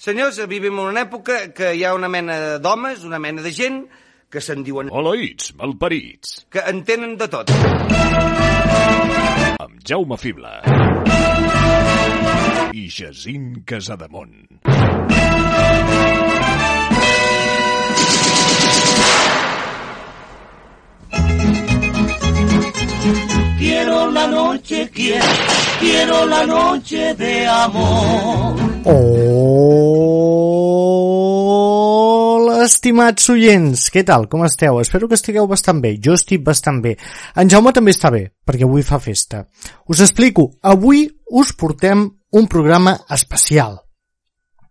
Senyors, vivim en una època que hi ha una mena d'homes, una mena de gent, que se'n diuen... Oleïts, malparits. que entenen de tot. Amb Jaume Fibla. I Jacint Casademont. Quiero la noche, quiero, quiero la noche de amor. Hola, estimats oients, què tal, com esteu? Espero que estigueu bastant bé, jo estic bastant bé. En Jaume també està bé, perquè avui fa festa. Us explico, avui us portem un programa especial.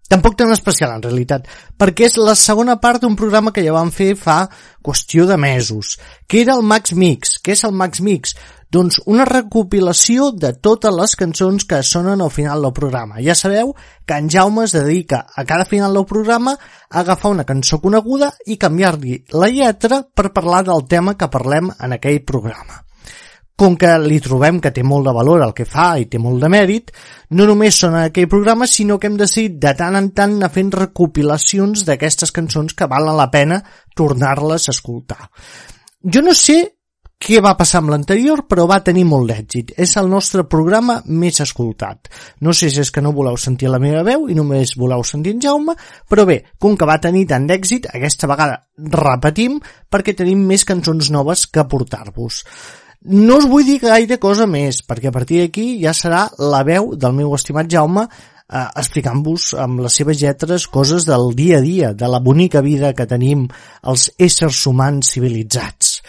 Tampoc tan especial, en realitat, perquè és la segona part d'un programa que ja vam fer fa qüestió de mesos, que era el Max Mix. Què és el Max Mix? Doncs una recopilació de totes les cançons que sonen al final del programa. Ja sabeu que en Jaume es dedica a cada final del programa a agafar una cançó coneguda i canviar-li la lletra per parlar del tema que parlem en aquell programa. Com que li trobem que té molt de valor el que fa i té molt de mèrit, no només són en aquell programa, sinó que hem decidit de tant en tant anar fent recopilacions d'aquestes cançons que valen la pena tornar-les a escoltar. Jo no sé què va passar amb l'anterior, però va tenir molt d'èxit. És el nostre programa més escoltat. No sé si és que no voleu sentir la meva veu i només voleu sentir en Jaume, però bé, com que va tenir tant d'èxit, aquesta vegada repetim perquè tenim més cançons noves que portar-vos. No us vull dir gaire cosa més, perquè a partir d'aquí ja serà la veu del meu estimat Jaume eh, explicant-vos amb les seves lletres coses del dia a dia, de la bonica vida que tenim els éssers humans civilitzats.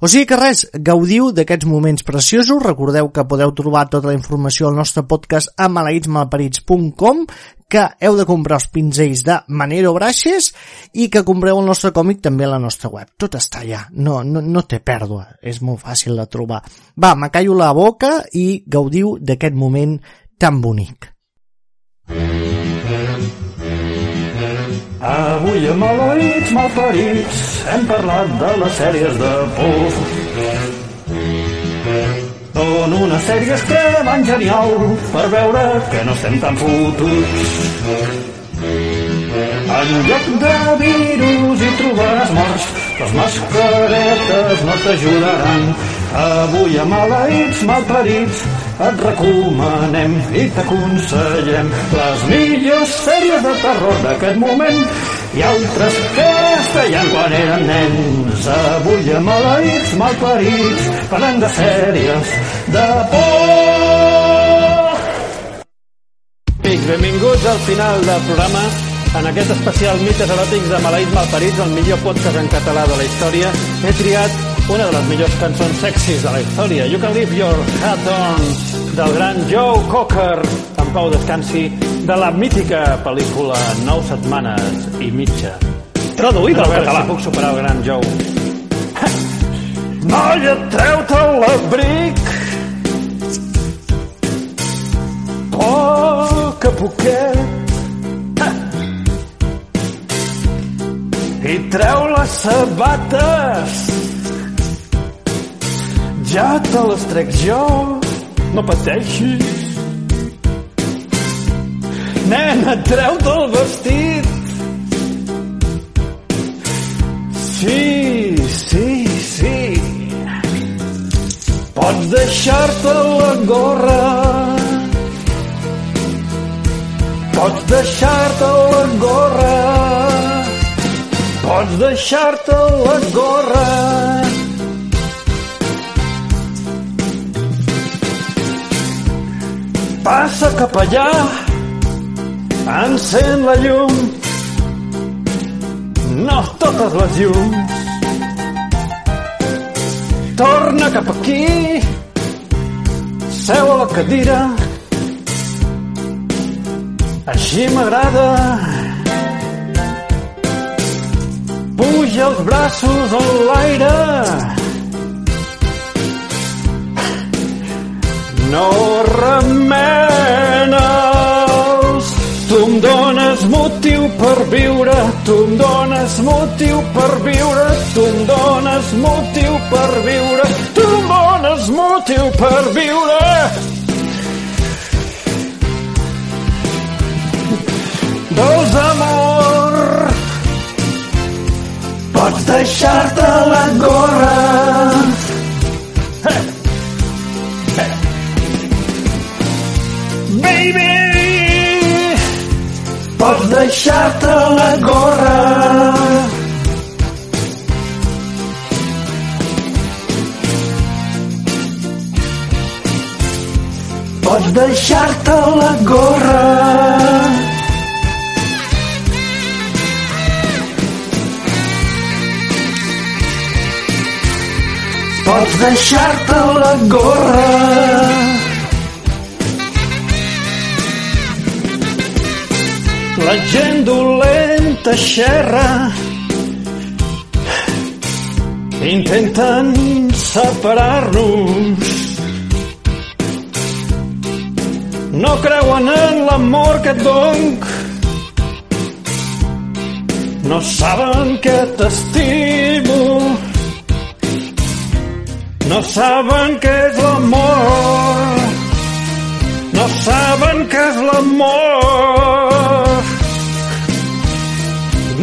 O sigui que res, gaudiu d'aquests moments preciosos, recordeu que podeu trobar tota la informació al nostre podcast a maleïtsmalparits.com, que heu de comprar els pinzells de Manero Braixes i que compreu el nostre còmic també a la nostra web. Tot està allà, no, no, no té pèrdua, és molt fàcil de trobar. Va, me callo la boca i gaudiu d'aquest moment tan bonic. Avui a Maleïts Malparits hem parlat de les sèries de por. Són unes sèries que van genial per veure que no estem tan fotuts. En lloc de virus hi trobaràs morts, les mascaretes no t'ajudaran. Avui a Maleïts Malparits et recomanem i t'aconsellem les millors sèries de terror d'aquest moment i altres que es feien quan eren nens. Avui a Maleïts Malparits parlem de sèries de por. Amics, benvinguts al final del programa en aquest especial mites eròtics de Maleïts Malparits, el millor podcast en català de la història. He triat una de les millors cançons sexis de la història, You Can Leave Your Hat On, del gran Joe Cocker, en pau descansi, de la mítica pel·lícula Nou setmanes i mitja. Traduïda al català. si puc superar el gran Joe. Noia, treu-te l'abric! Poc a poquet i treu les sabates. Ja te les trec jo, no pateixis. Nena, treu-te el vestit. Sí, sí, sí. Pots deixar-te la gorra. Pots deixar-te la gorra. Pots deixar-te la gorra. Passa cap allà, encén la llum, no totes les llums. Torna cap aquí, seu a la cadira, així m'agrada. Puja els braços en l'aire. No remenes. Tu em dones motiu per viure, tu em dones motiu per viure, tu em dones motiu per viure, tu em dones motiu per viure. Dolç amor, Pots deixar-te la gorra. Pots deixar-te la gorra. Pots deixar-te la gorra. Pots deixar-te la gorra. La gent dolenta xerra. Intenten separar-nos. No creuen en l'amor que et doc. No saben que t'estimo. No saben què és l'amor. No saben què és l'amor.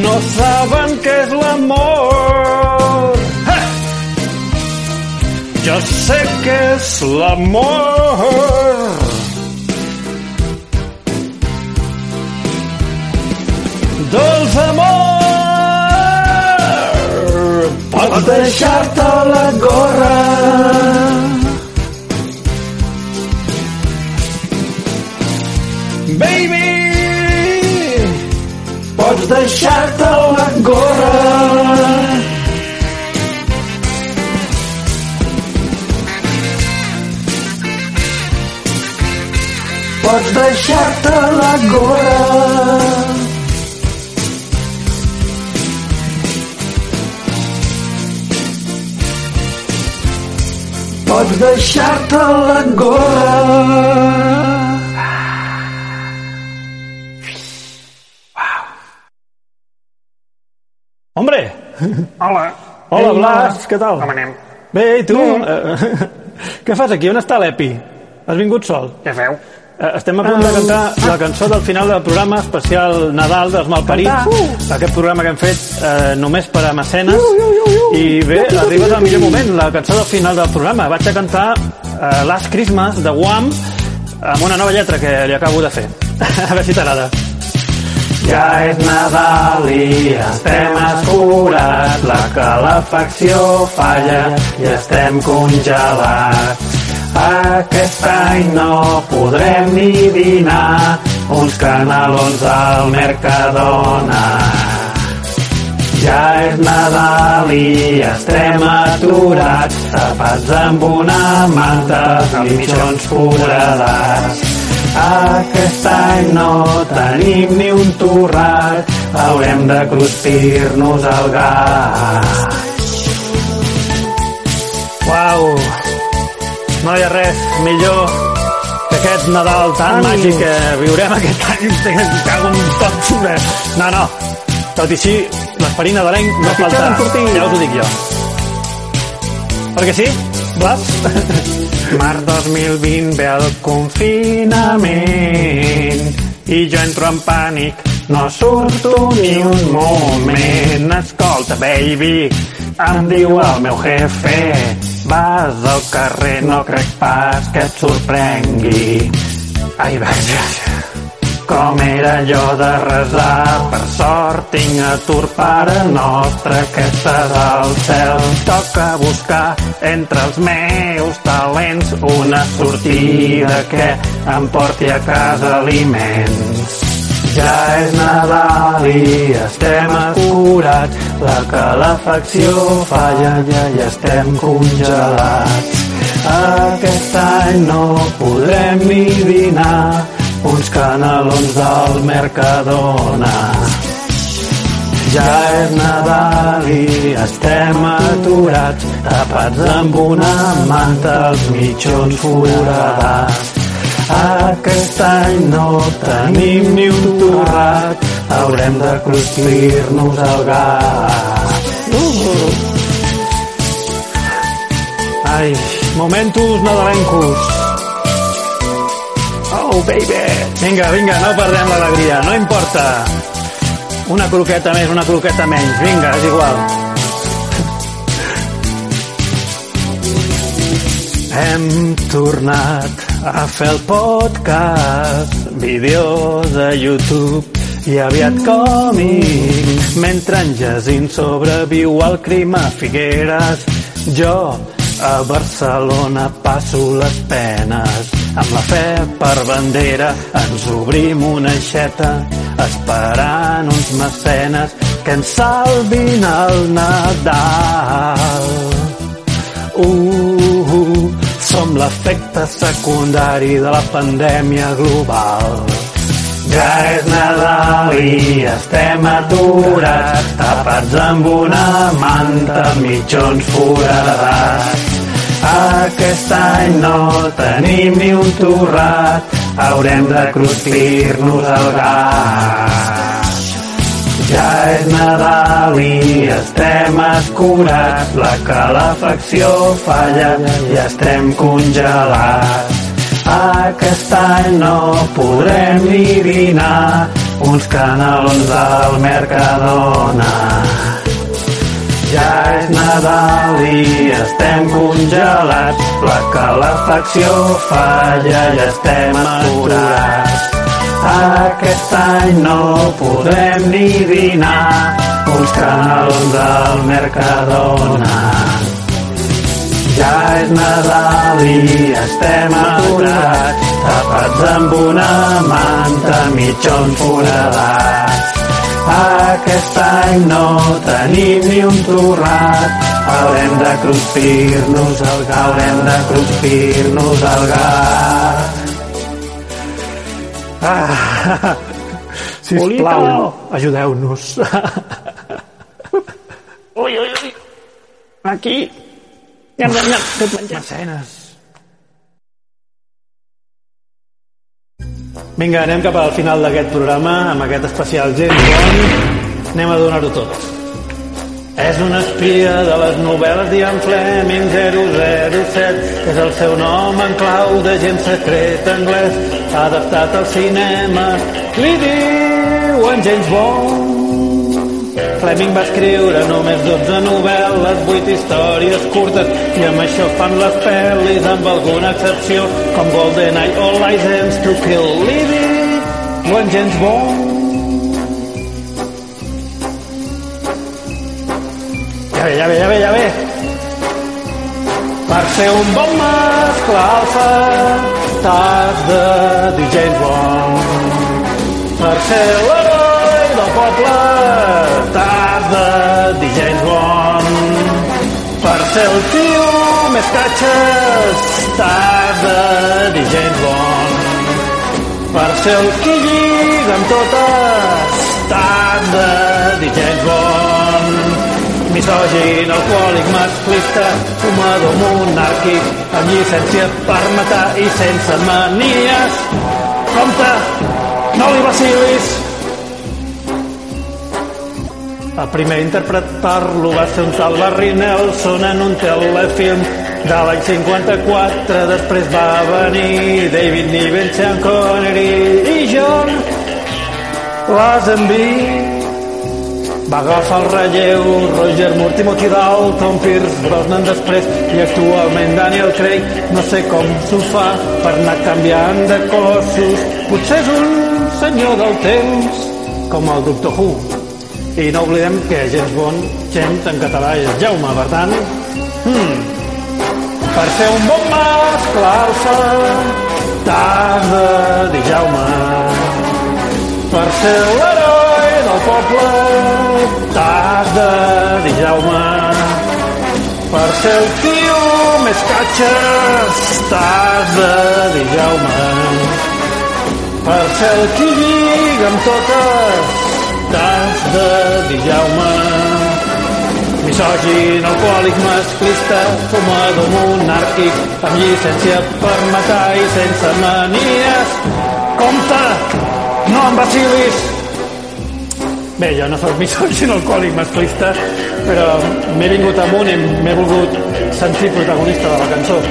No saben què és l'amor. Ha! Jo sé què és l'amor. Dolç amor. Pots deixar-te la gorra. Baby, Pots deixar-te la gorra. Pots deixar-te la gorra. Pots hombre. Hola. Hola, Blas, què tal? Com anem? Bé, i tu? Eh, què fas aquí? On està l'Epi? Has vingut sol? Què feu? Eh, Estem a punt de cantar la cançó del final del programa especial Nadal dels Malparits. Aquest programa que hem fet eh, només per a mecenes. I bé, arriba el millor moment, la cançó del final del programa. Vaig a cantar eh, Last Christmas de Wham amb una nova lletra que li acabo de fer. a veure si t'agrada. Ja és Nadal i estem escurats, la calefacció falla i estem congelats. Aquest any no podrem ni dinar uns canelons al Mercadona. Ja és Nadal i estem aturats, tapats amb una manta, els mitjons foradats. Aquest any no tenim ni un torrat, haurem de cruspir-nos el gas. Uau! No hi ha res millor que aquest Nadal tan màgic que viurem aquest any. Cago en tot. No, no. Tot i així, l'esperit nadalenc no falta. Ja us ho dic jo. Perquè sí, Blas? Març 2020 ve el confinament i jo entro en pànic, no surto ni un moment. Escolta, baby, em diu el meu jefe, vas al carrer, no crec pas que et sorprengui. Ai, vaja, com era allò de resar, per sort tinc atur pare nostre que estàs al cel. Toca buscar entre els meus talents una sortida que em porti a casa aliments. Ja és Nadal i estem acurats, la calefacció falla ja i estem congelats. Aquest any no podrem ni dinar uns canelons del Mercadona. Ja és Nadal i estem aturats, tapats amb una manta els mitjons foradats. Aquest any no tenim ni un torrat, haurem de cruspir-nos el gas. Uh! Ai, momentos nadalencos. Oh, baby! Vinga, vinga, no perdem l'alegria, no importa. Una croqueta més, una croqueta menys, vinga, és igual. Hem tornat a fer el podcast, vídeos a YouTube i aviat còmics. Mentre en Jacint sobreviu al crim a Figueres, jo a Barcelona passo les penes. Amb la fe per bandera ens obrim una aixeta esperant uns mecenes que ens salvin el Nadal. Uh, uh, som l'efecte secundari de la pandèmia global. Ja és Nadal i estem aturats, tapats amb una manta, mitjons foradats. Aquest any no tenim ni un torrat, haurem de cruspir-nos el gas. Ja és Nadal i estem escurats, la calefacció falla i estem congelats. Aquest any no podrem ni dinar uns canelons al Mercadona. Ja és Nadal i estem congelats, la calefacció falla i estem aturats. Aquest any no podrem ni dinar uns canelons al Mercadona. Ja és Nadal i estem aturats, tapats amb una manta, mitjons foradats. Aquest any no tenim ni un torrat, haurem de cruspir-nos el gas, haurem de cruspir-nos el gas. Ah, sisplau, ajudeu-nos. Ui, ui, ui. Aquí. Nyam, nyam, nyam. Mecenes. Vinga, anem cap al final d'aquest programa, amb aquest especial James Bond. Anem a donar-ho tot. És un espia de les novel·les d'Ian Fleming 007. És el seu nom en clau de gent secret anglès, adaptat al cinema. Li diuen James Bond. Fleming va escriure només 12 novel·les, 8 històries curtes, i amb això fan les pel·lis amb alguna excepció, com GoldenEye o License to Kill. Li diuen James Bond. Ja ve, ja ve, ja ve, ja ve. Per ser un bon mascle alfa t'has de dir James Bond. Per ser l'heroi del poble dir James Bond. Per ser el tio més catxes dir James Bond. Per ser el qui lliga amb totes dir James Bond misògin, alcohòlic, masclista, fumador monàrquic, amb llicència per matar i sense manies. Compte, no li vacilis! El primer intèrpret parlo va ser un tal Barry Nelson en un telefilm de l'any 54. Després va venir David Niven, Sean Connery i John Lazenby. Va agafar el relleu Roger Moore, Timothy Dalton, Pierce Brosnan després i actualment Daniel Craig. No sé com s'ho fa per anar canviant de cossos. Potser és un senyor del temps, com el Doctor Who. I no oblidem que James Bond, James en català és Jaume, per tant... Hmm, per ser un bon mascle alfa t'has de dir Jaume. Per ser l'heroi del poble t'has de dir Jaume. Per ser el tio més catxes t'has de dir Jaume. Per ser el qui lliga amb totes t'has de dir Jaume. Misògin, alcohòlic, masclista, fumador monàrquic, amb llicència per matar i sense manies. Compte, no em vacilis! Bé, jo no sóc misògin, alcohòlic, masclista, però m'he vingut amunt i m'he volgut sentir protagonista de la cançó.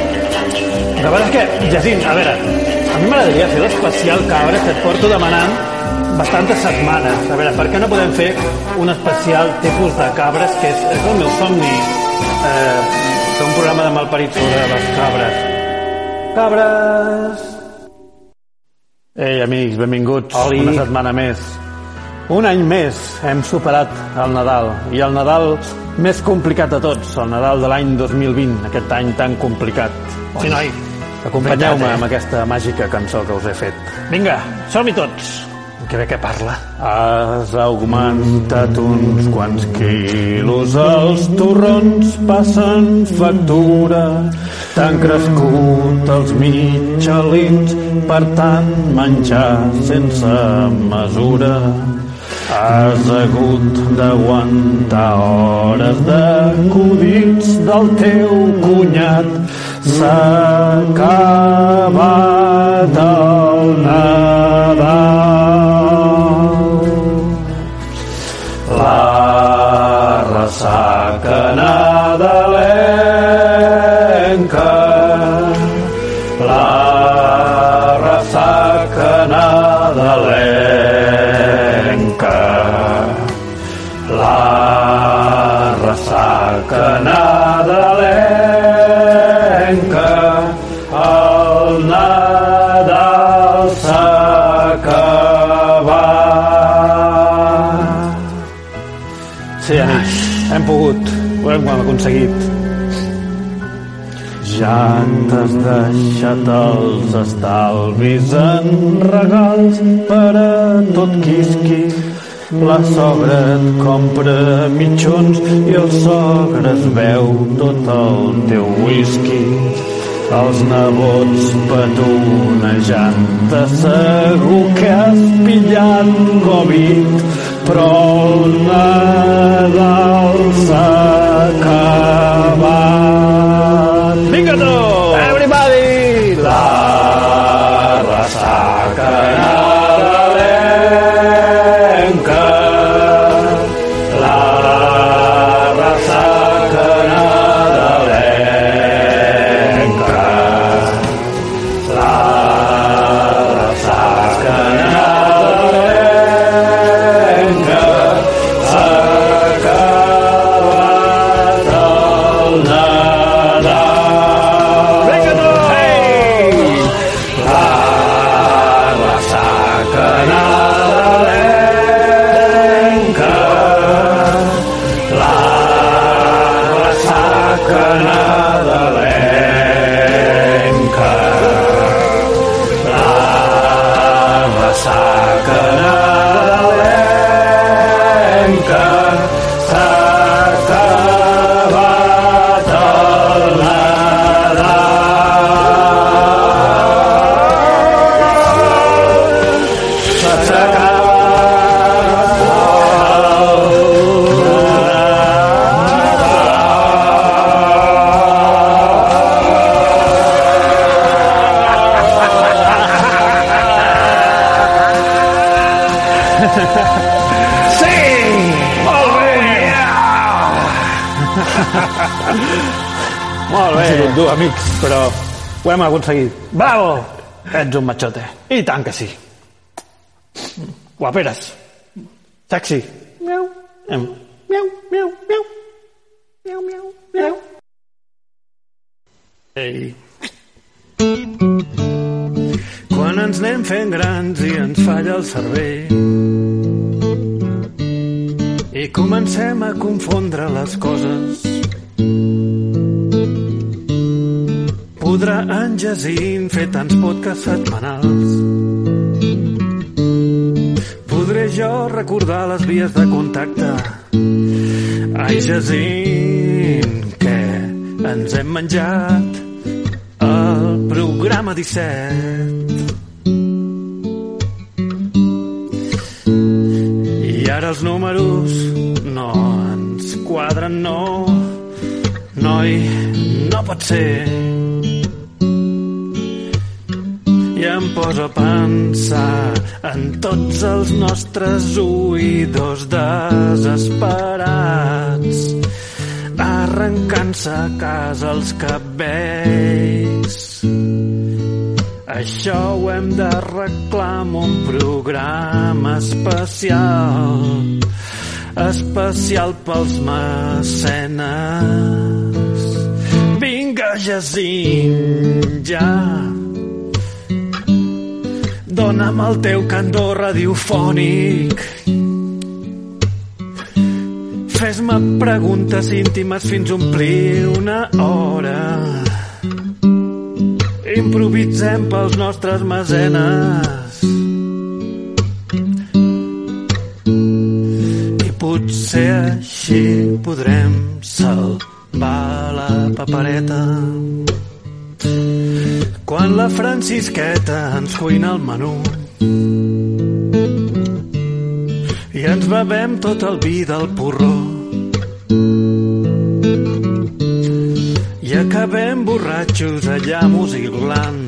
La veritat és que, Jacint, a veure, A mi m'agradaria fer l'especial cabres que et porto demanant bastantes setmanes. A veure, per què no podem fer un especial tipus de cabres, que és, és el meu somni, eh, fer un programa de malparits sobre les cabres. Cabres! Ei, amics, benvinguts Oli. una setmana més. Un any més hem superat el Nadal, i el Nadal més complicat de tots, el Nadal de l'any 2020, aquest any tan complicat. Sí, noi, acompanyeu-me eh? amb aquesta màgica cançó que us he fet. Vinga, som-hi tots! Que bé que parla. Has augmentat uns quants quilos, els torrons passen factura, t'han crescut els mitjalins, per tant menjar sense mesura. Has hagut d'aguantar hores d'acudits del teu cunyat. S'ha acabat el Nadal. Amics, hem pogut, ho hem aconseguit. Ja t'has deixat els estalvis en regals per a tot quisqui. La sogra et compra mitjons i el sogre es veu tot el teu whisky. Els nebots petonejant segur que has pillat Covid, però el Nadal s'ha hem aconseguit. Bravo! Ets un machote. I tant que sí. Guaperes. Sexy. Miau. Miau, miau, miau. Miau, miau, miau. Ei. Quan ens anem fent grans i ens falla el cervell tants podcasts setmanals podré jo recordar les vies de contacte ai Jacint que ens hem menjat el programa 17 i ara els números no ens quadren, no. Noi, no pot ser. Poso a pensar en tots els nostres oïdors desesperats arrencant-se a casa els cabells Això ho hem d'arreglar amb un programa especial, especial pels mecenes. Vinga, Jacint, ja. Dóna'm el teu candor radiofònic. Fes-me preguntes íntimes fins a omplir una hora. Improvisem pels nostres mesenes. I potser així podrem salvar la papereta. Quan la Francisqueta ens cuina el menú. I ens bevem tot el vi del porró. I acabem borratxos allà musilant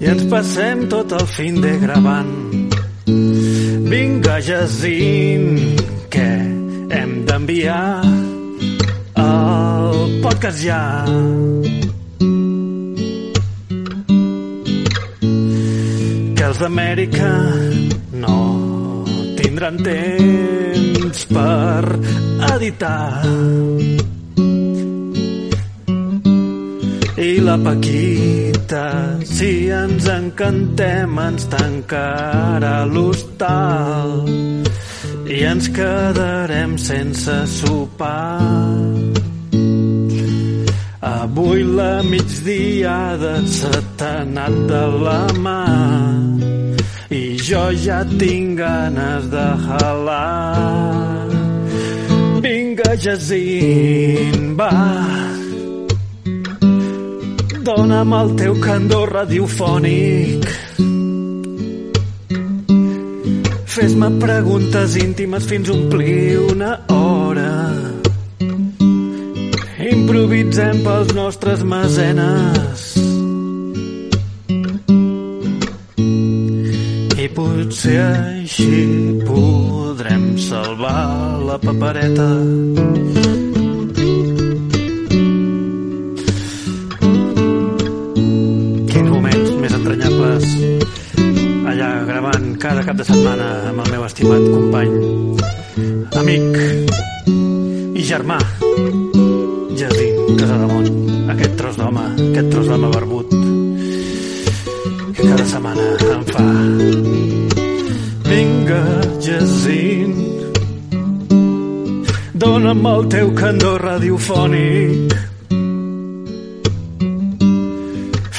i ens passem tot el fin de gravant. Vinga Jacint que hem d'enviar el podcast ja d'Amèrica no tindran temps per editar. I la Paquita, si ens encantem, ens tancarà l'hostal i ens quedarem sense sopar. Avui la migdiada se t'ha anat de la mà jo ja tinc ganes de halar. Vinga, Jacint, va. Dóna'm el teu candor radiofònic. Fes-me preguntes íntimes fins omplir una hora. Improvisem pels nostres mesenes. Potser així podrem salvar la papereta. Quins moments més entranyables allà gravant cada cap de setmana amb el meu estimat company, amic i germà, Jacint Casademont, aquest tros d'home, aquest tros d'home barbut, que cada setmana em fa Vinga, Jacint, dona'm el teu candor radiofònic.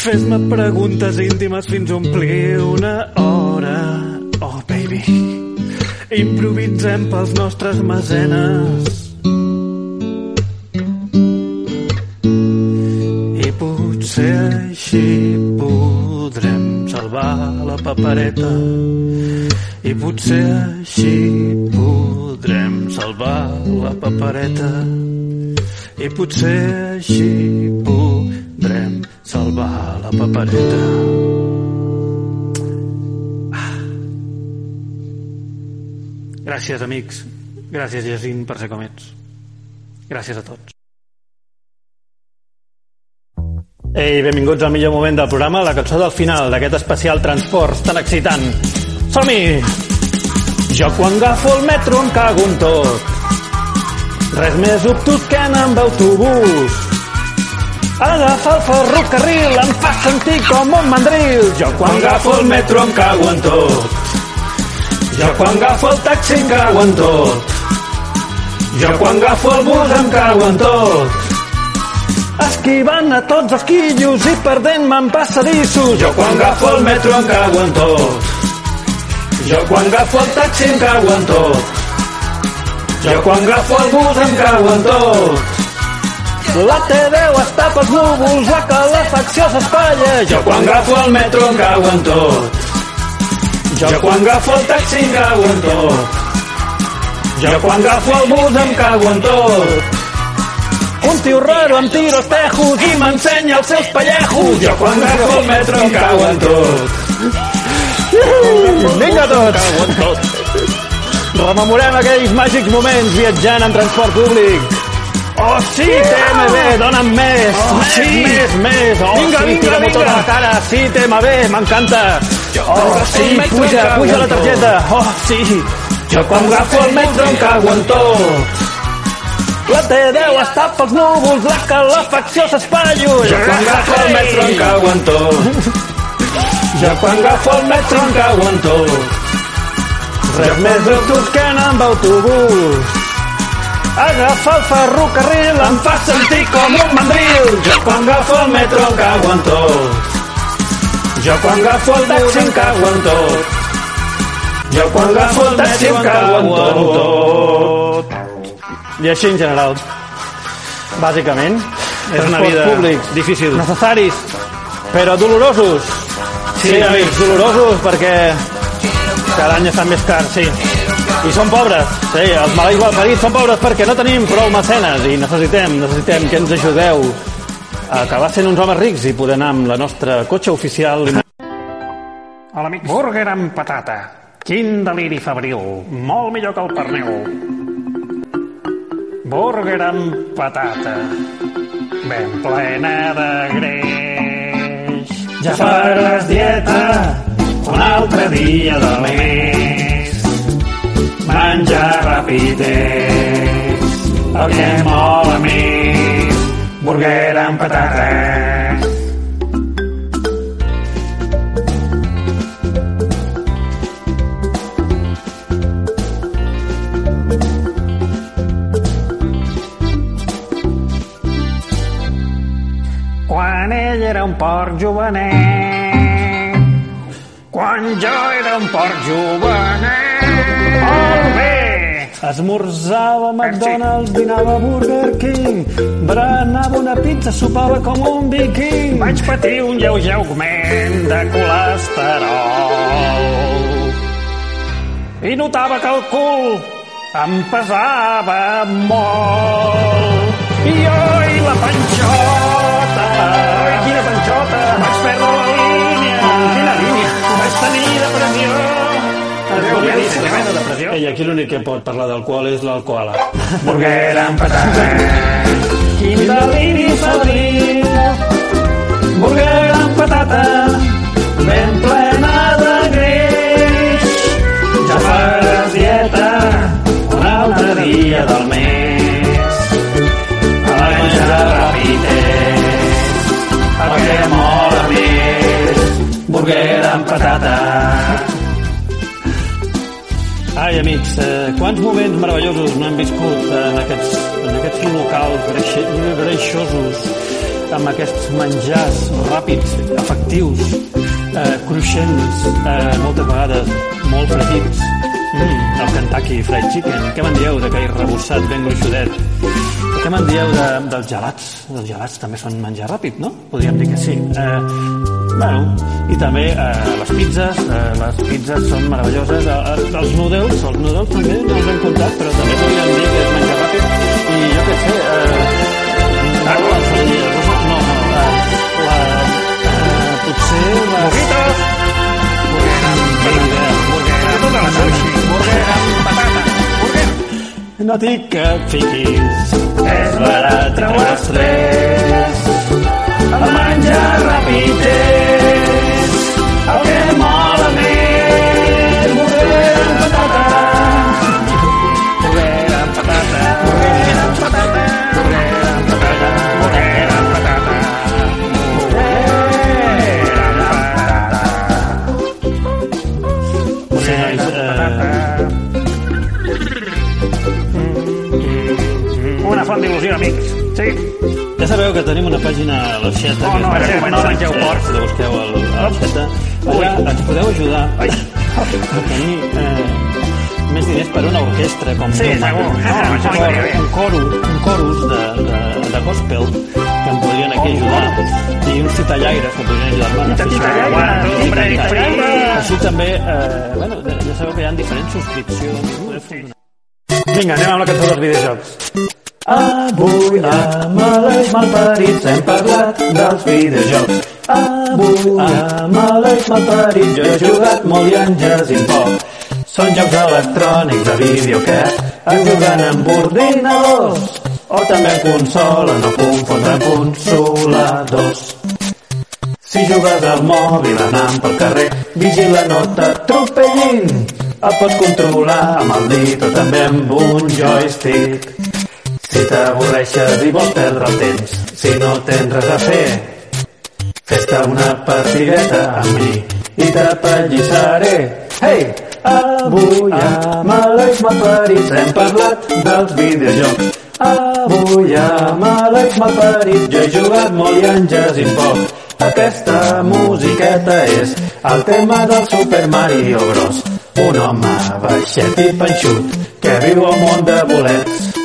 Fes-me preguntes íntimes fins a omplir una hora. Oh, baby, improvisem pels nostres mesenes. I potser així podrem salvar la papereta. I potser així podrem salvar la papereta. I potser així podrem salvar la papereta. Ah. Gràcies, amics. Gràcies, Jacint, per ser com ets. Gràcies a tots. Ei, benvinguts al millor moment del programa, la cançó del final d'aquest especial transports tan excitant. Som-hi! Jo quan agafo el metro em cago en tot. Res més obtús que anar amb autobús. Agafar el ferrocarril em fa sentir com un mandril. Jo quan agafo el metro em cago en tot. Jo quan agafo el taxi em cago en tot. Jo quan agafo el bus em cago en tot. Esquivant a tots els quillos i perdent-me en passadissos. Jo quan agafo el metro em cago en tot. Jo quan agafo el taxi em cago en tot. Jo quan agafo el bus em cago en tot. La T10 està pels núvols, la calefacció s'espatlla. Jo quan agafo el metro em cago en tot. Jo quan agafo el taxi em cago en tot. Jo quan agafo el bus em cago en tot. Un tio raro amb tiros tejos i m'ensenya els seus pallejos. Jo quan agafo el metro em cago en tot. Vinga tots! Rememorem aquells màgics moments viatjant en transport públic. Oh, sí, TMB, dona'm més. Oh, sí. Més, més. Oh, Vinga, sí, vinga, vinga. tot a la cara. Sí, TMB, m'encanta. Oh, sí, puja, puja la targeta. Oh, sí. Jo quan agafo el metro em cago en tot. La T10 està pels núvols, la calefacció s'espaio. Jo quan agafo el metro em cago en tot. Jo quan agafo el metro em cago en tot. Res més dubtos que anar amb autobús. Agafar el ferrocarril em fa sentir com un mandril. Jo quan agafo el metro em cago en tot. Jo quan agafo el taxi em cago en tot. Jo quan agafo el taxi em cago en tot. I així en general. Bàsicament. És una vida públics, difícil. necessaris, però dolorosos. Sí, sí amics, dolorosos perquè cada any estan més cars, sí. I són pobres, sí, els maleïts malparits són pobres perquè no tenim prou mecenes i necessitem, necessitem que ens ajudeu a acabar sent uns homes rics i poder anar amb la nostra cotxe oficial. Hola, amics. Burger amb patata. Quin deliri febril. Molt millor que el pernil. Burger amb patata. Ben plena de greix. Ja faràs dieta un altre dia del mes. Menjar ràpid és el que mola més. Burger amb patates. Era un porc jovenet. Quan jo era un porc jovenet. Molt bé! Esmorzava a McDonald's, dinava a Burger King, berenava una pizza, sopava com un viking. Vaig patir un lleuger augment de colesterol. I notava que el cul em pesava molt. I oi, la panxota! Oi, quina panxota! Vaig perdre la línia! Quina línia? Vaig tenir depressió! Tremenda depressió. Ei, aquí l'únic que pot parlar d'alcohol és l'alcohola. Burger amb patata. Quin deliri febril. Burger amb patata. Ben plena de greix. Ja faràs dieta un altre dia del mes. A ràpid és el que mola més. Burger amb patata. Ai, amics, eh, quants moments meravellosos no hem viscut en aquests, en aquests locals greixosos, amb aquests menjars ràpids, efectius, eh, cruixents, eh, moltes vegades molt fregits. Mm, el Kentucky Fried Chicken. Què me'n dieu d'aquell rebossat ben gruixudet? Què me'n dieu de, dels gelats? Els gelats també són menjar ràpid, no? Podríem dir que sí. Eh, bueno, i també eh, les pizzas, eh, les pizzas són meravelloses. Eh, eh, els noodles, els noodles també no els hem comptat, però també podríem dir que és menjar ràpid. I jo què sé, eh, no, els salilles, no, no, eh, la, eh, potser les... Mojitos! Burger amb la sushi, burger amb patata, burger. No et dic que fiquis, és barat, treu estrès. El menjar ràpid és el que sabeu que tenim una pàgina a la xeta. Oh, no, no, no mengeu porcs. Si busqueu al, a la xeta. Allà ens podeu ajudar a tenir eh, més diners per una orquestra com Sí, segur. No, estaria bé. un coro, un corus de, de, de gospel que em podrien aquí ajudar i uns titellaires que podrien ajudar-me a. Titellaires, hombre, titellaires. Així també, eh, bueno, ja sabeu que hi ha diferents subscripcions. Vinga, anem amb la cançó dels videojocs. Avui a Maleis Malparits hem parlat dels videojocs. Avui a Maleis Malparits jo he jugat molt i en Jacint poc. Són jocs electrònics de vídeo que es juguen amb ordinadors o també consola, no confondre amb consoladors. Si jugues al mòbil anant pel carrer, vigila no t'atropellin. El pots controlar amb el dit o també amb un joystick. Si t'avorreixes i vols perdre el temps, si no tens res a fer, fes-te una partideta amb mi i t'apallissaré. Hey! Avui a Malecs Malparits hem parlat dels videojocs. Avui a Malecs Malparits jo he jugat molt i en Jacint poc. Aquesta musiqueta és el tema del Super Mario Bros. Un home baixet i panxut que viu al món de bolets.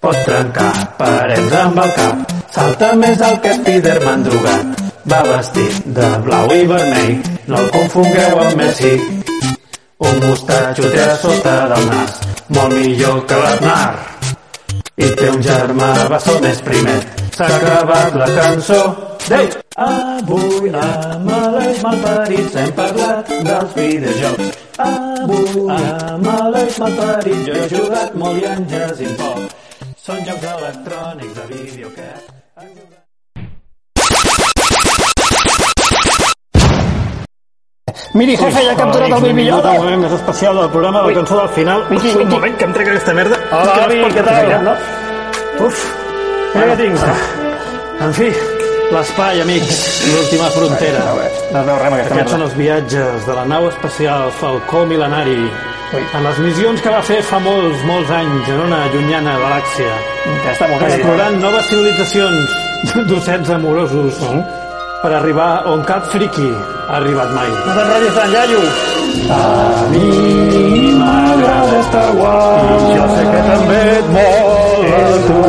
Pot trencar parets amb el cap, salta més alt que Spiderman drogat. Va vestit de blau i vermell, no el confongueu amb Messi. Un mostatxo té a sota del nas, molt millor que l'Aznar. I té un germà bessó més primet, s'ha acabat la cançó. Ei! Avui a Maleis Malparits hem parlat dels videojocs. Avui a Maleis Malparits jo he jugat molt i en Jacint poc. Són jocs electrònics de vídeo que... Miri, jefe, ja he capturat el El Yoda. moment més especial del programa, la cançó del final. Uf, un moment, que em trec aquesta merda. Hola, avi, què tal? No? Uf, mira què tinc. En fi, l'espai, amics, l'última frontera. No es veu res amb aquesta Aquests són merda. els viatges de la nau espacial Falcó Milenari en les missions que va fer fa molts, molts anys en una llunyana galàxia, Ja està molt bé. explorant noves civilitzacions d'ocells amorosos per arribar on cap friqui ha arribat mai. No t'enrotllis tant, iaio. A mi m'agrada Star Wars i jo sé que també et mola a tu.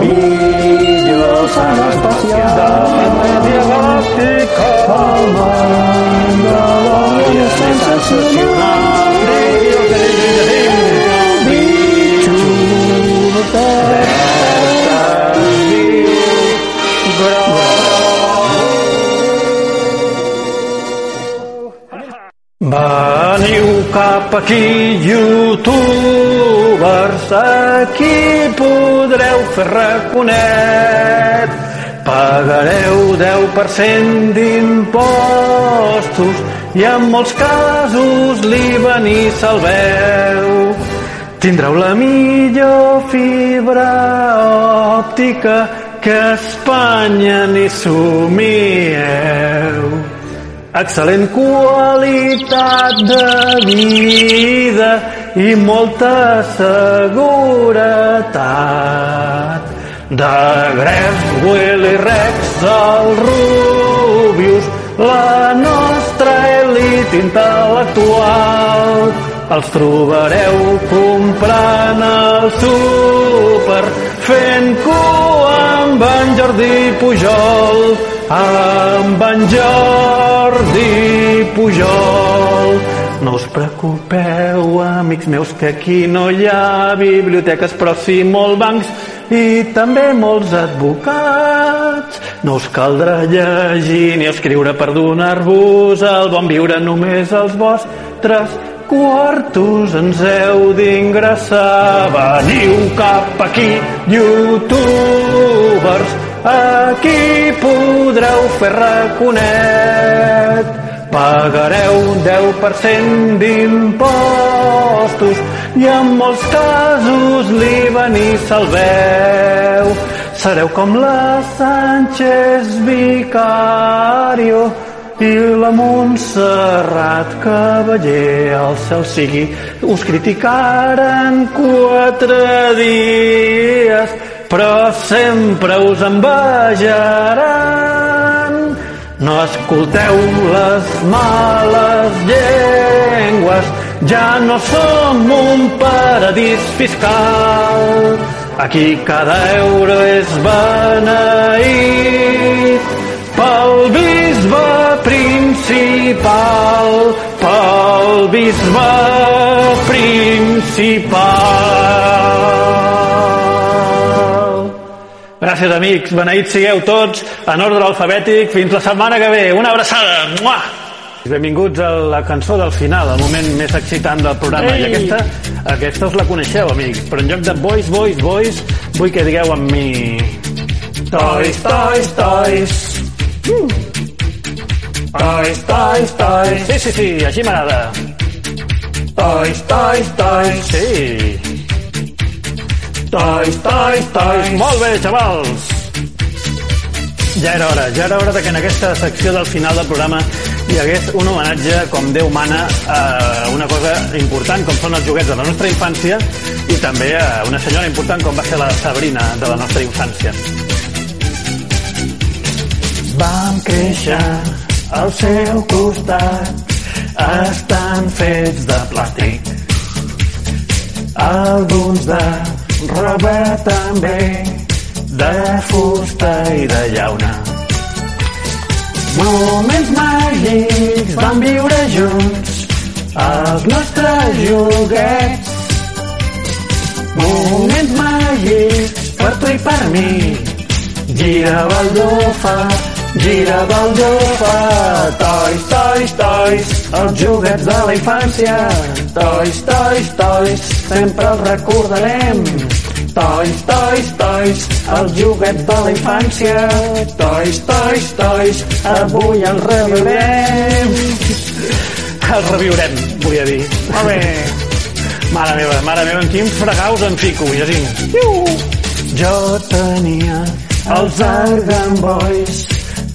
Millor saga espacial de família galàctica. El Mandalorian és sensacional. Cap aquí, youtubers, aquí podreu fer raconet. Pagareu 10% d'impostos i en molts casos l'IVA ni salveu. Tindreu la millor fibra òptica que a Espanya ni somieu. Excel·lent qualitat de vida i molta seguretat. De Gref, Willy Rex, el Rubius, la nostra elit intel·lectual. Els trobareu comprant el súper, fent cua amb en Jordi Pujol, amb en Jordi Pujol. No us preocupeu, amics meus, que aquí no hi ha biblioteques, però sí molt bancs i també molts advocats. No us caldrà llegir ni escriure per donar-vos el bon viure només els vostres quartos ens heu d'ingressar. Veniu cap aquí, youtubers, aquí podreu fer raconet. Pagareu 10% d'impostos i en molts casos l'IVA ni salveu. Sereu com la Sánchez Vicario i la Montserrat Cavaller al cel sigui. Us criticaren quatre dies, però sempre us envejaran. No escolteu les males llengües, ja no som un paradís fiscal. Aquí cada euro és beneït pel bisbe principal, pel bisbe principal. Gràcies, amics. Beneïts sigueu tots en ordre alfabètic. Fins la setmana que ve. Una abraçada. Mua! Benvinguts a la cançó del final, el moment més excitant del programa. Ei! I aquesta, aquesta us la coneixeu, amics. Però en lloc de boys, boys, boys, vull que digueu amb mi... Toys, toys, toys. Toys, toys, toys. Sí, sí, sí, així m'agrada. Toys, toys, toys. Sí. Toys, toys, toys. Molt bé, xavals. Ja era hora, ja era hora de que en aquesta secció del final del programa hi hagués un homenatge, com Déu mana, a una cosa important com són els joguets de la nostra infància i també a una senyora important com va ser la Sabrina de la nostra infància. Vam créixer al seu costat, estan fets de plàstic. Alguns de roba també, de fusta i de llauna. Moments màgics vam viure junts, els nostres joguets. Moments màgics per tu i per mi, gira baldufa, gira baldufa. Toys, toys, toys, els joguets de la infància. Toys, toys, toys, sempre els recordarem. Toys, toys, toys, els joguets de la infància. Toys, toys, toys, avui els reviurem. Els reviurem, volia dir. Molt bé. Mare meva, mare meva, en quins fregaus em fico, Jacint. Jo tenia els Argan Boys,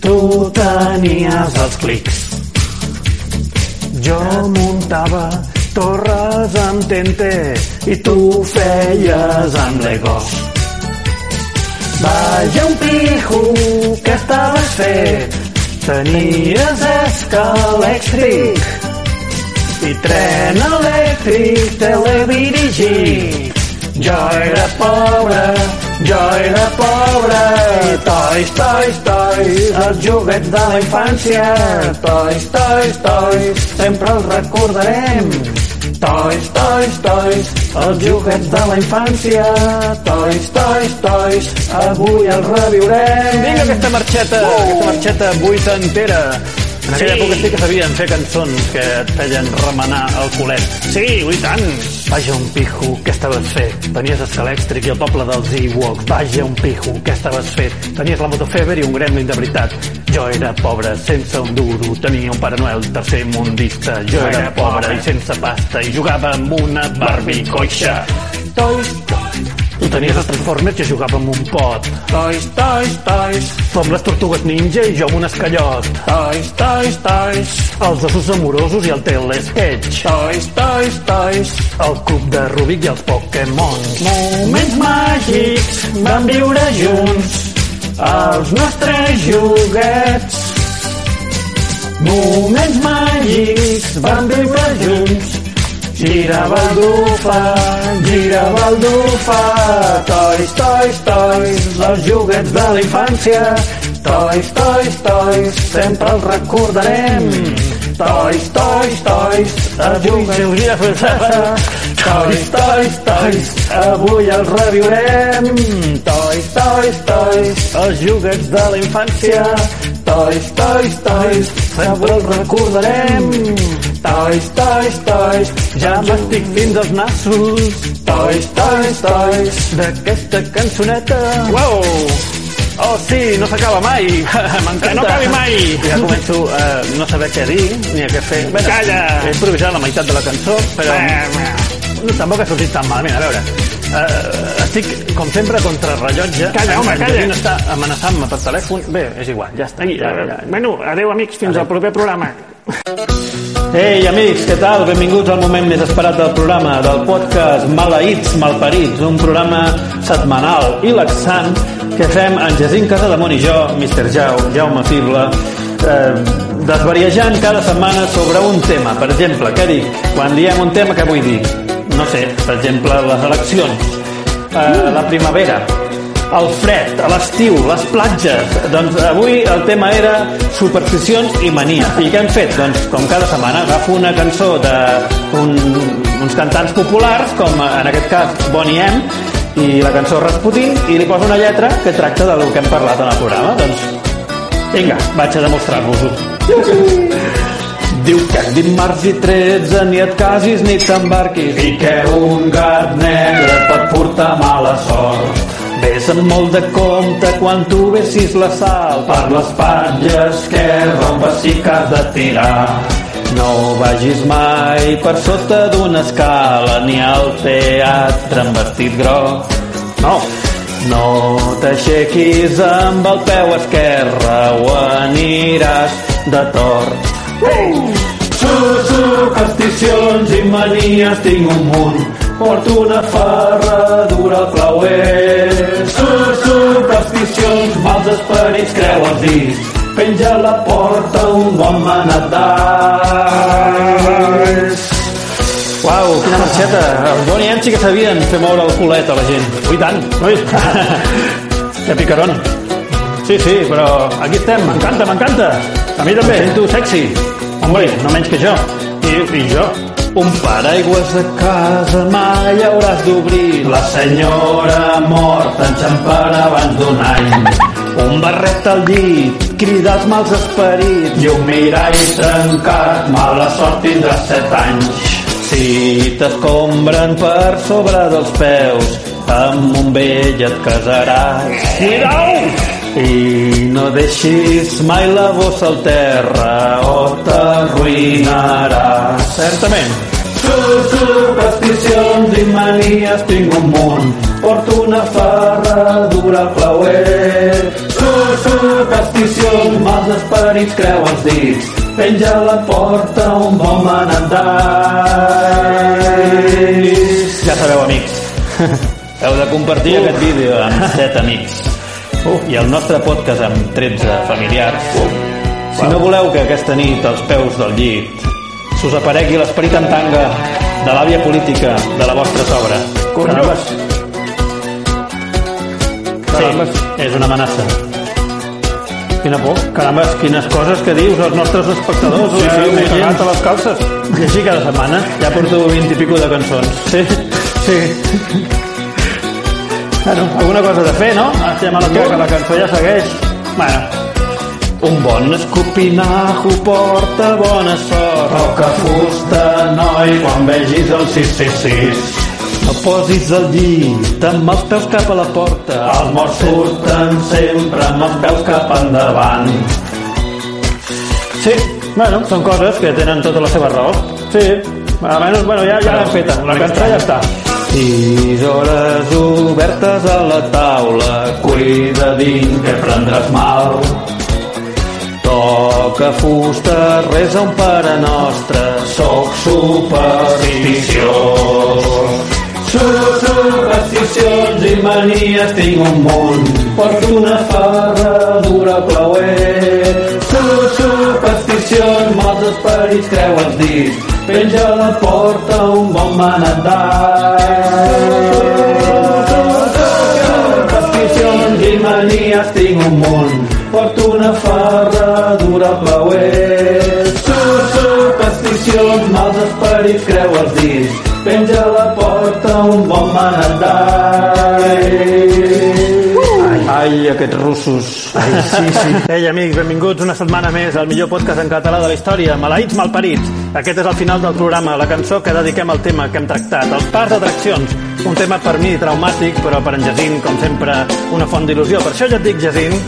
tu tenies els clics. Jo muntava torres amb tente i tu feies amb legos. Vaja un pijo que estaves fet, tenies escalèxtric i tren elèctric teledirigit. Jo era pobre, jo era pobre. Toys, toys, toys, els joguets de la infància. Toys, toys, toys, sempre els recordarem. Toys, toys, toys, els joguets de la infància. Toys, toys, toys, avui els reviurem. Vinga aquesta marxeta, uh! aquesta marxeta vuitantera. En aquella època sí que sabien fer cançons que et feien remenar el culet. Sí, i tant. Vaja un pijo, què estaves fet? Tenies escalèxtric i el poble dels Ewoks. Vaja un pijo, què estaves fet? Tenies la motofeber i un gremlin de veritat. Jo era pobre, sense un duro, tenia un Pare Noel tercer mundista. Jo era pobre i sense pasta i jugava amb una barbicoixa. Toys, Tu tenies els Transformers jo jugava amb un pot. Toys, toys, toys. Tu amb les tortugues ninja i jo amb un escallot. Toys, toys, toys. Els ossos amorosos i el telesketch. Toys, toys, toys. El cub de Rubik i els Pokémons. Moments màgics vam viure junts. Els nostres joguets. Moments màgics vam viure junts. Gira baldufa, gira baldufa, toys, toys, toys, els joguets de la infància. Toys, toys, toys, sempre els recordarem. Toys, toys, toys, avui seus gira Toys, toys, toys, avui els reviurem. Toys, toys, toys, els joguets de la infància. Toys, toys, toys, sempre els recordarem. Toys, toys, toys, ja m'estic fins als nassos. Toys, toys, toys, d'aquesta cançoneta. Wow! Oh, sí, no s'acaba mai. M'encanta. Que no acabi mai. Ja començo a no saber què dir ni a què fer. Bé, Calla. He improvisat la meitat de la cançó, però no, tampoc ha sortit tan malament. A veure, uh, estic, com sempre, contra el rellotge. Calla, home, calla. Està amenaçant-me per telèfon. Bé, és igual, ja està. Ai, Ja, eh, ja, ja. bueno, adeu amics, fins al proper programa. Ei, amics, què tal? Benvinguts al moment més esperat del programa, del podcast Maleïts Malparits, un programa setmanal i laxant que fem en Jacint Casademont i jo, Mr. Jau, Jaume Fible, eh, desvariejant cada setmana sobre un tema. Per exemple, què dic? Quan diem un tema, què vull dir? No sé, per exemple, les eleccions, eh, la primavera, el fred, l'estiu, les platges. Doncs avui el tema era supersticions i manies. I què hem fet? Doncs com cada setmana agafo una cançó d'uns un, cantants populars, com en aquest cas Bonnie M, i la cançó Rasputin, i li poso una lletra que tracta del que hem parlat en el programa. Doncs vinga, vaig a demostrar-vos-ho. Diu que dimarts i 13 ni et casis ni t'embarquis i que un gat negre pot portar mala sort. Ves amb molt de compte quan tu vessis la sal per l'espatlla esquerra on vas que has de tirar. No vagis mai per sota d'una escala ni al teatre amb vestit groc. No, no t'aixequis amb el peu esquerre o aniràs de tort. Supersticions i manies tinc un munt Porto una ferradura al clauer Supersticions, mals esperits, creu els dits Penja a la porta un bon manat Uau, quina marxeta! Els Bonnie M sí que sabien fer moure el culet a la gent. Ui, tant! Ui. que picaron. Sí, sí, però aquí estem, m'encanta, m'encanta. A mi també. Em sento sexy. Hombre, no menys que jo. I, i jo. Un paraigües de casa mai hauràs d'obrir. La senyora morta enxamparà abans d'un any. Un barret al llit, cridar els mals esperits i un mirall trencat, mala sort tindràs set anys. Si t'escombren per sobre dels peus, amb un vell et casaràs. Cuidao! I no deixis mai la bossa al terra o t'arruïnaràs. Certament. Supersticions i manies tinc un munt. Porto una ferradura al clauer. Supersticions, mals esperits, creu els dits. Penja a la porta un bon manandall. Ja sabeu, amics. Heu de compartir uh. aquest vídeo amb 7 amics. Uh. I el nostre podcast amb 13 familiars. Uh. Si no voleu que aquesta nit als peus del llit s'us aparegui l'esperit en tanga de l'àvia política de la vostra sogra. Carambes. Carambes. Sí, és una amenaça. Quina por. Carambes, quines coses que dius als nostres espectadors. Sí, sí, m'he cagat a les calces. I així cada setmana. Ja porto 20 i pico de cançons. Sí, sí. Bueno, alguna cosa de fer, no? Estem a la que la cançó ja segueix. Bueno, un bon escopinajo porta bona sort. Roca fusta, noi, quan vegis el 666. No posis al llit amb els peus cap a la porta. Els morts surten sempre amb els peus cap endavant. Sí, bueno, són coses que tenen tota la seva raó. Sí, almenys, bueno, ja, ja l'hem feta. La cançó ja està. Sis hores obertes a la taula, cuida dins que prendràs mal. Toca fusta, resa un pare nostre, soc supersticiós. Supersticions i manies tinc un munt, porto una ferradura clauer. Supersticions, mals esperits, creu els dits, penja a la porta un bon manandall. Supersticions i manies tinc un munt, porto una ferradura al clauer. Supersticions, mals esperits, creu els dits, penja a la porta un bon manandall. Ai, aquests russos. Ai, sí, sí. Ei, amics, benvinguts una setmana més al millor podcast en català de la història, Maleïts Malparits. Aquest és el final del programa, la cançó que dediquem al tema que hem tractat, els parcs d'atraccions. Un tema per mi traumàtic, però per en Jacint, com sempre, una font d'il·lusió. Per això ja et dic, Jacint,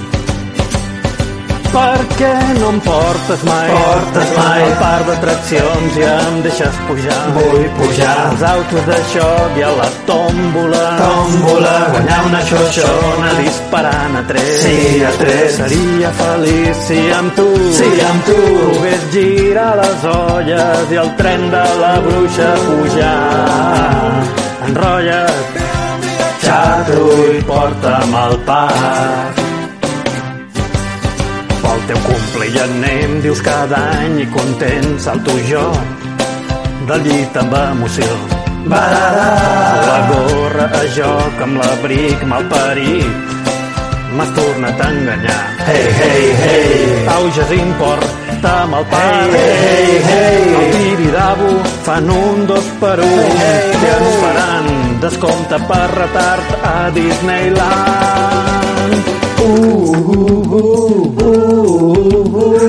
per què no em portes mai? Portes mai. Al parc d'atraccions i em deixes pujar. Vull pujar. Als autos de xoc i a la tòmbola. Tòmbola, guanyar una xoxona. Disparant a tres. Sí, a tres. Seria feliç si amb tu. Sí, amb tu. Pogués girar les olles i el tren de la bruixa pujar. Enrotlla't, i porta'm al parc. Pel teu cumple i anem, dius cada any i content salto jo del llit amb emoció. Bararà. La gorra a joc amb l'abric malparit m'has tornat a enganyar. Hey, hey, hey. Au, Jacint, porta'm al parc. Hey, hey, hey. El Tibidabo fan un dos per un. Hey, hey, I ens hey. faran descompte per retard a Disneyland. Uh, uh, uh, uh.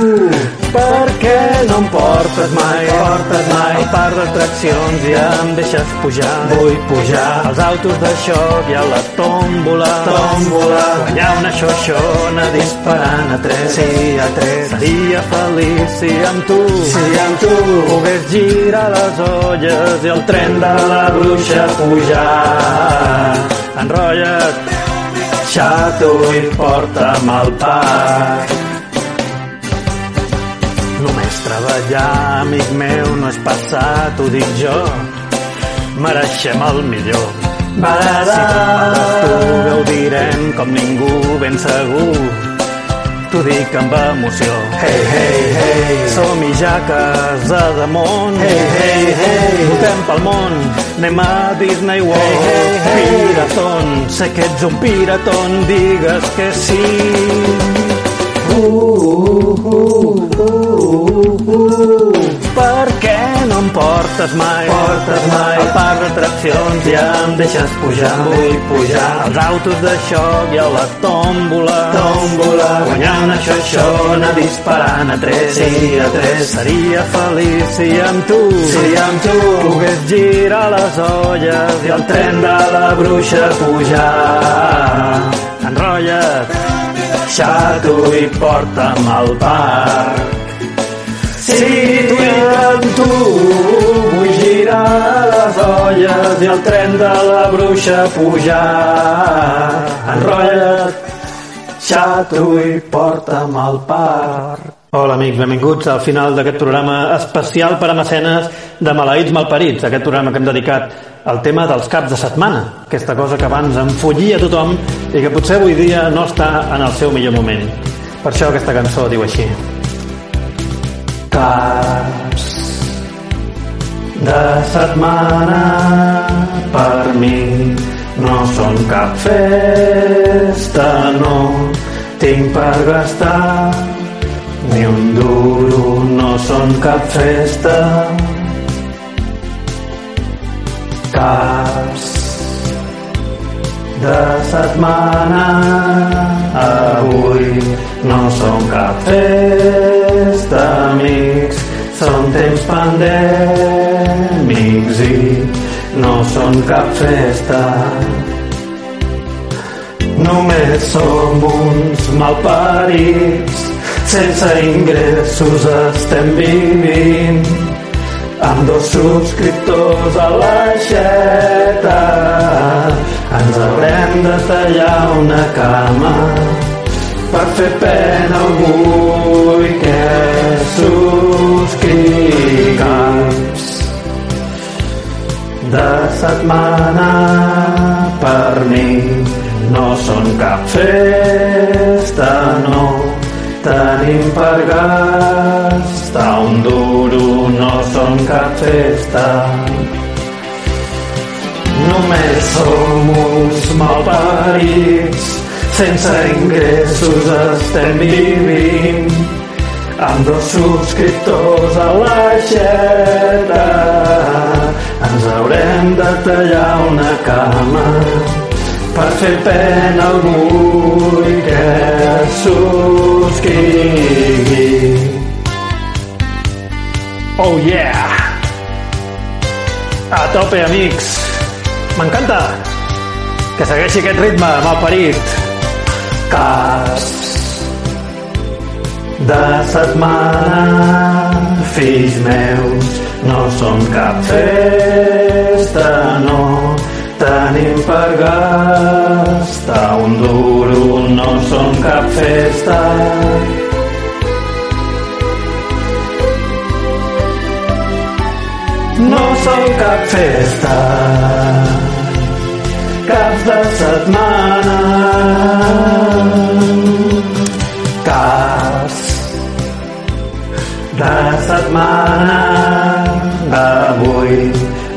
Per què no em portes mai, portes mai al parc d'atraccions i em deixes pujar. Vull pujar Als autos de xoc i a la tòmbola, Tòmbola. guanyar una xoixona disparant a tres. Sí, a tres. Seria feliç si amb tu, Si amb tu pogués girar les olles i el tren de la bruixa pujar. Enrotlla't, xato i porta'm al parc. Només treballar, amic meu, no és passat, ho dic jo. Mereixem el millor. Bararà. Tu gaudirem com ningú ben segur. T'ho dic amb emoció. Hey, hey, hey Som-hi jaques a damunt. Hey, hey, hey. Votem pel món, anem a Disney World. Hey, hey, hey. Piraton, sé que ets un piraton, digues que sí. Per què no em portes mai? Portes mai. Al parc d'atraccions ja em deixes pujar. Vull pujar Als autos de xoc i a la tòmbola. Tòmbola. Guanyar una xoixona disparant a tres. Sí, a tres. Seria feliç si amb tu Si amb tu pogués girar les olles i el tren de la bruixa pujar. Enrotlla't, xato i porta'm al parc. Si amb tu Vull girar les olles i el tren de la bruixa pujar. Enrotlla't, xato i porta'm al parc. Hola amics, benvinguts al final d'aquest programa especial per a mecenes de Maleïts Malparits, aquest programa que hem dedicat al tema dels caps de setmana, aquesta cosa que abans enfollia tothom i que potser avui dia no està en el seu millor moment. Per això aquesta cançó diu així. Caps de setmana per mi no són cap festa, no tinc per gastar ni un duro, no són cap festa. Caps de setmana avui no són cap festa, amics, són temps pandèmics i no són cap festa. Només som uns malparits, sense ingressos estem vivint, amb dos subscriptors a l'aixeta. Ens haurem de tallar una cama per fer pena a algú que subscrics de setmana per mi no són cap festa, no tenim per gastar un duro, no són cap festa. Només som uns malparits, sense ingressos estem vivint, amb dos subscriptors a l'aixeta. Ens haurem de tallar una cama per fer pena algú i que subscrigui. Oh yeah! A tope, amics! M'encanta! Que segueixi aquest ritme, malparit. Caps de setmana, fills meus, no som cap festa, no tenim per gastar un duro, no som cap festa. No som cap festa, caps de setmana, caps de setmana d'avui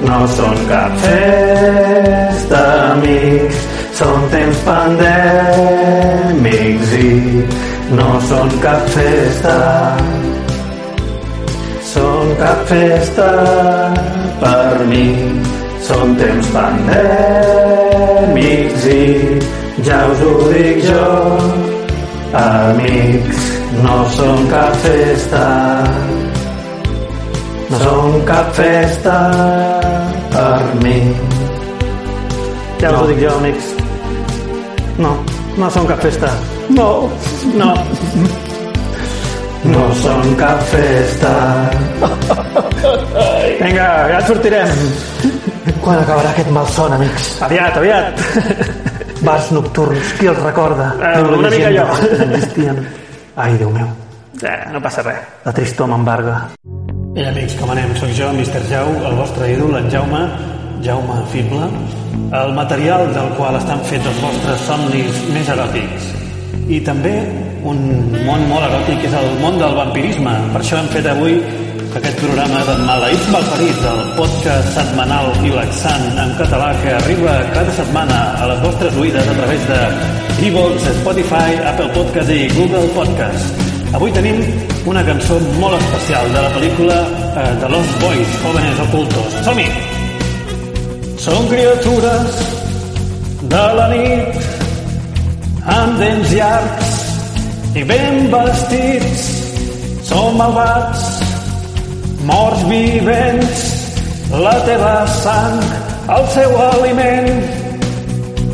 no són cap festa, amics, són temps pandèmics i no són cap festa. Són cap festa per mi, són temps pandèmics i ja us ho dic jo, amics, no són cap festa. no són cap festa per mi. Ja us ho dic jo, amics. No, no són cap festa. No, no. No són cap festa. Vinga, ja sortirem. Quan acabarà aquest malson, amics? Aviat, aviat. Bars nocturns, qui els recorda? Eh, una mica jo. que Existien. Ai, Déu meu, Eh, no passa res. la tristor m'embarga. Bé, amics, com anem? Soc jo, Mr. Jau, el vostre ídol, en Jaume, Jaume Fible, el material del qual estan fets els vostres somnis més eròtics. I també un món molt eròtic és el món del vampirisme. Per això hem fet avui aquest programa de Maleïts Malparits, el podcast setmanal i laxant en català que arriba cada setmana a les vostres oïdes a través de Evox, Spotify, Apple Podcast i Google Podcast. Avui tenim una cançó molt especial de la pel·lícula eh, de Los Boys, Jóvenes Ocultos. Som-hi! Són criatures de la nit amb dents llargs i ben vestits. Són malvats, morts vivents, la teva sang, el seu aliment.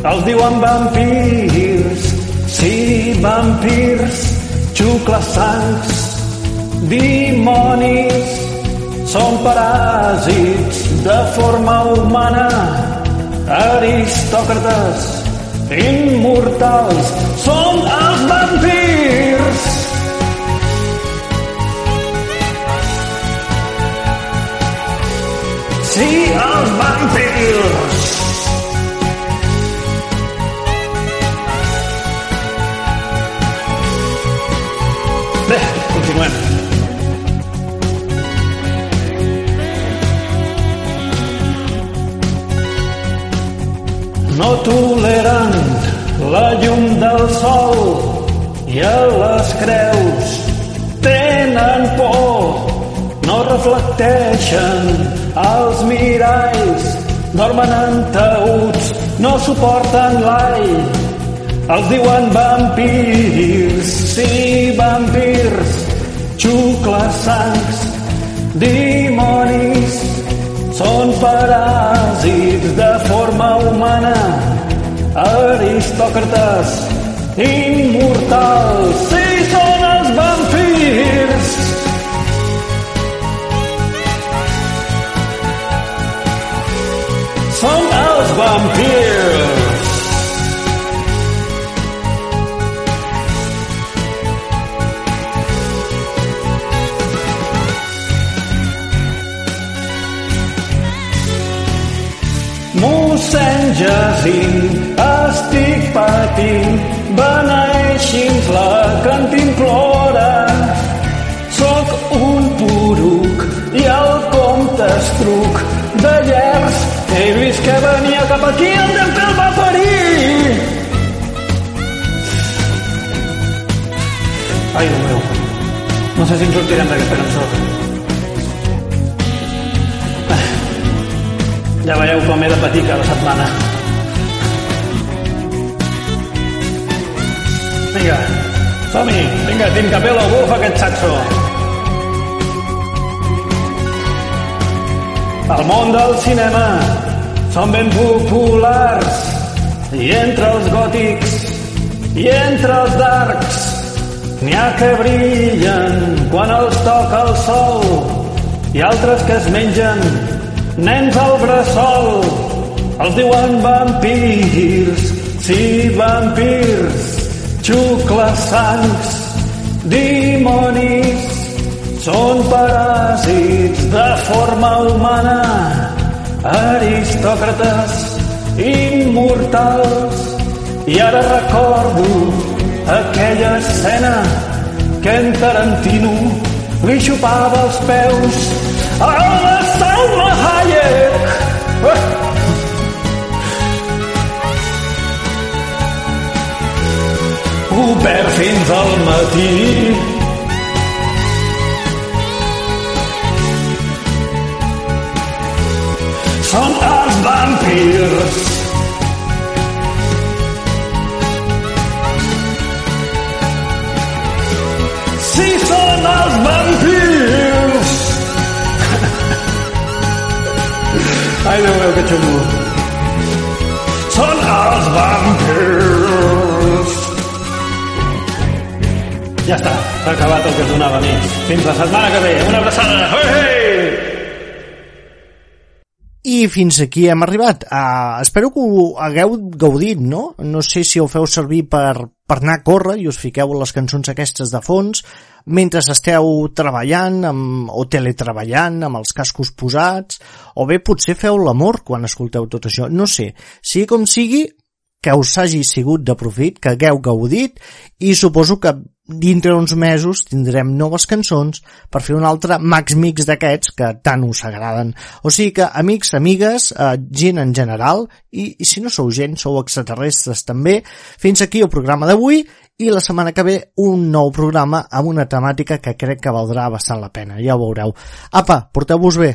Els diuen vampirs, sí, vampirs, xucles sangs, dimonis, són paràsits de forma humana, aristòcrates, immortals, són els vampirs. Sí, els vampirs. Bé, continuem. No toleren la llum del sol i a les creus tenen por, no reflecteixen els miralls, dormen en taüts, no suporten l'all, els diuen vampirs, sí, vampirs, xucles sangs, dimonis, són paràsits de forma humana, aristòcrates, immortals, sí, els vampirs. Mossèn Jacint, estic patint, beneixi'ns la cantimplora. Soc un poruc i el comte estruc de llers. He vist que venia cap aquí, el temple el va parir. Ai, Déu meu, no sé si ens sortirem d'aquesta cançó. Ja veieu com he de patir cada setmana. Vinga, som-hi! Vinga, Tim Capello, bufa aquest saxo! Al món del cinema són ben populars. I entre els gòtics i entre els darks n'hi ha que brillen quan els toca el sol i altres que es mengen nens al bressol. Els diuen vampirs sí, vampirs xucles sangs dimonis. Són paràsits de forma humana aristòcrates immortals i ara recordo aquella escena que en Tarantino li xupava els peus a la Salma Hayek. Eh! Obert fins al matí. Són els vampirs. Sí, són els vampirs. Ai, Déu meu, que xungo. Són els vampirs. Ja està, s'ha acabat el que es donava, amics. Fins la setmana que ve. Una abraçada. Hey, hey! I fins aquí hem arribat. Uh, espero que ho hagueu gaudit, no? No sé si ho feu servir per, per anar a córrer i us fiqueu les cançons aquestes de fons mentre esteu treballant amb, o teletreballant amb els cascos posats o bé potser feu l'amor quan escolteu tot això. No sé. Sigui com sigui, que us hagi sigut de profit, que hagueu gaudit i suposo que dintre uns mesos tindrem noves cançons per fer un altre Max Mix d'aquests que tant us agraden. O sigui que, amics, amigues, eh, gent en general, i, i si no sou gent, sou extraterrestres també, fins aquí el programa d'avui i la setmana que ve un nou programa amb una temàtica que crec que valdrà bastant la pena, ja ho veureu. Apa, porteu-vos bé!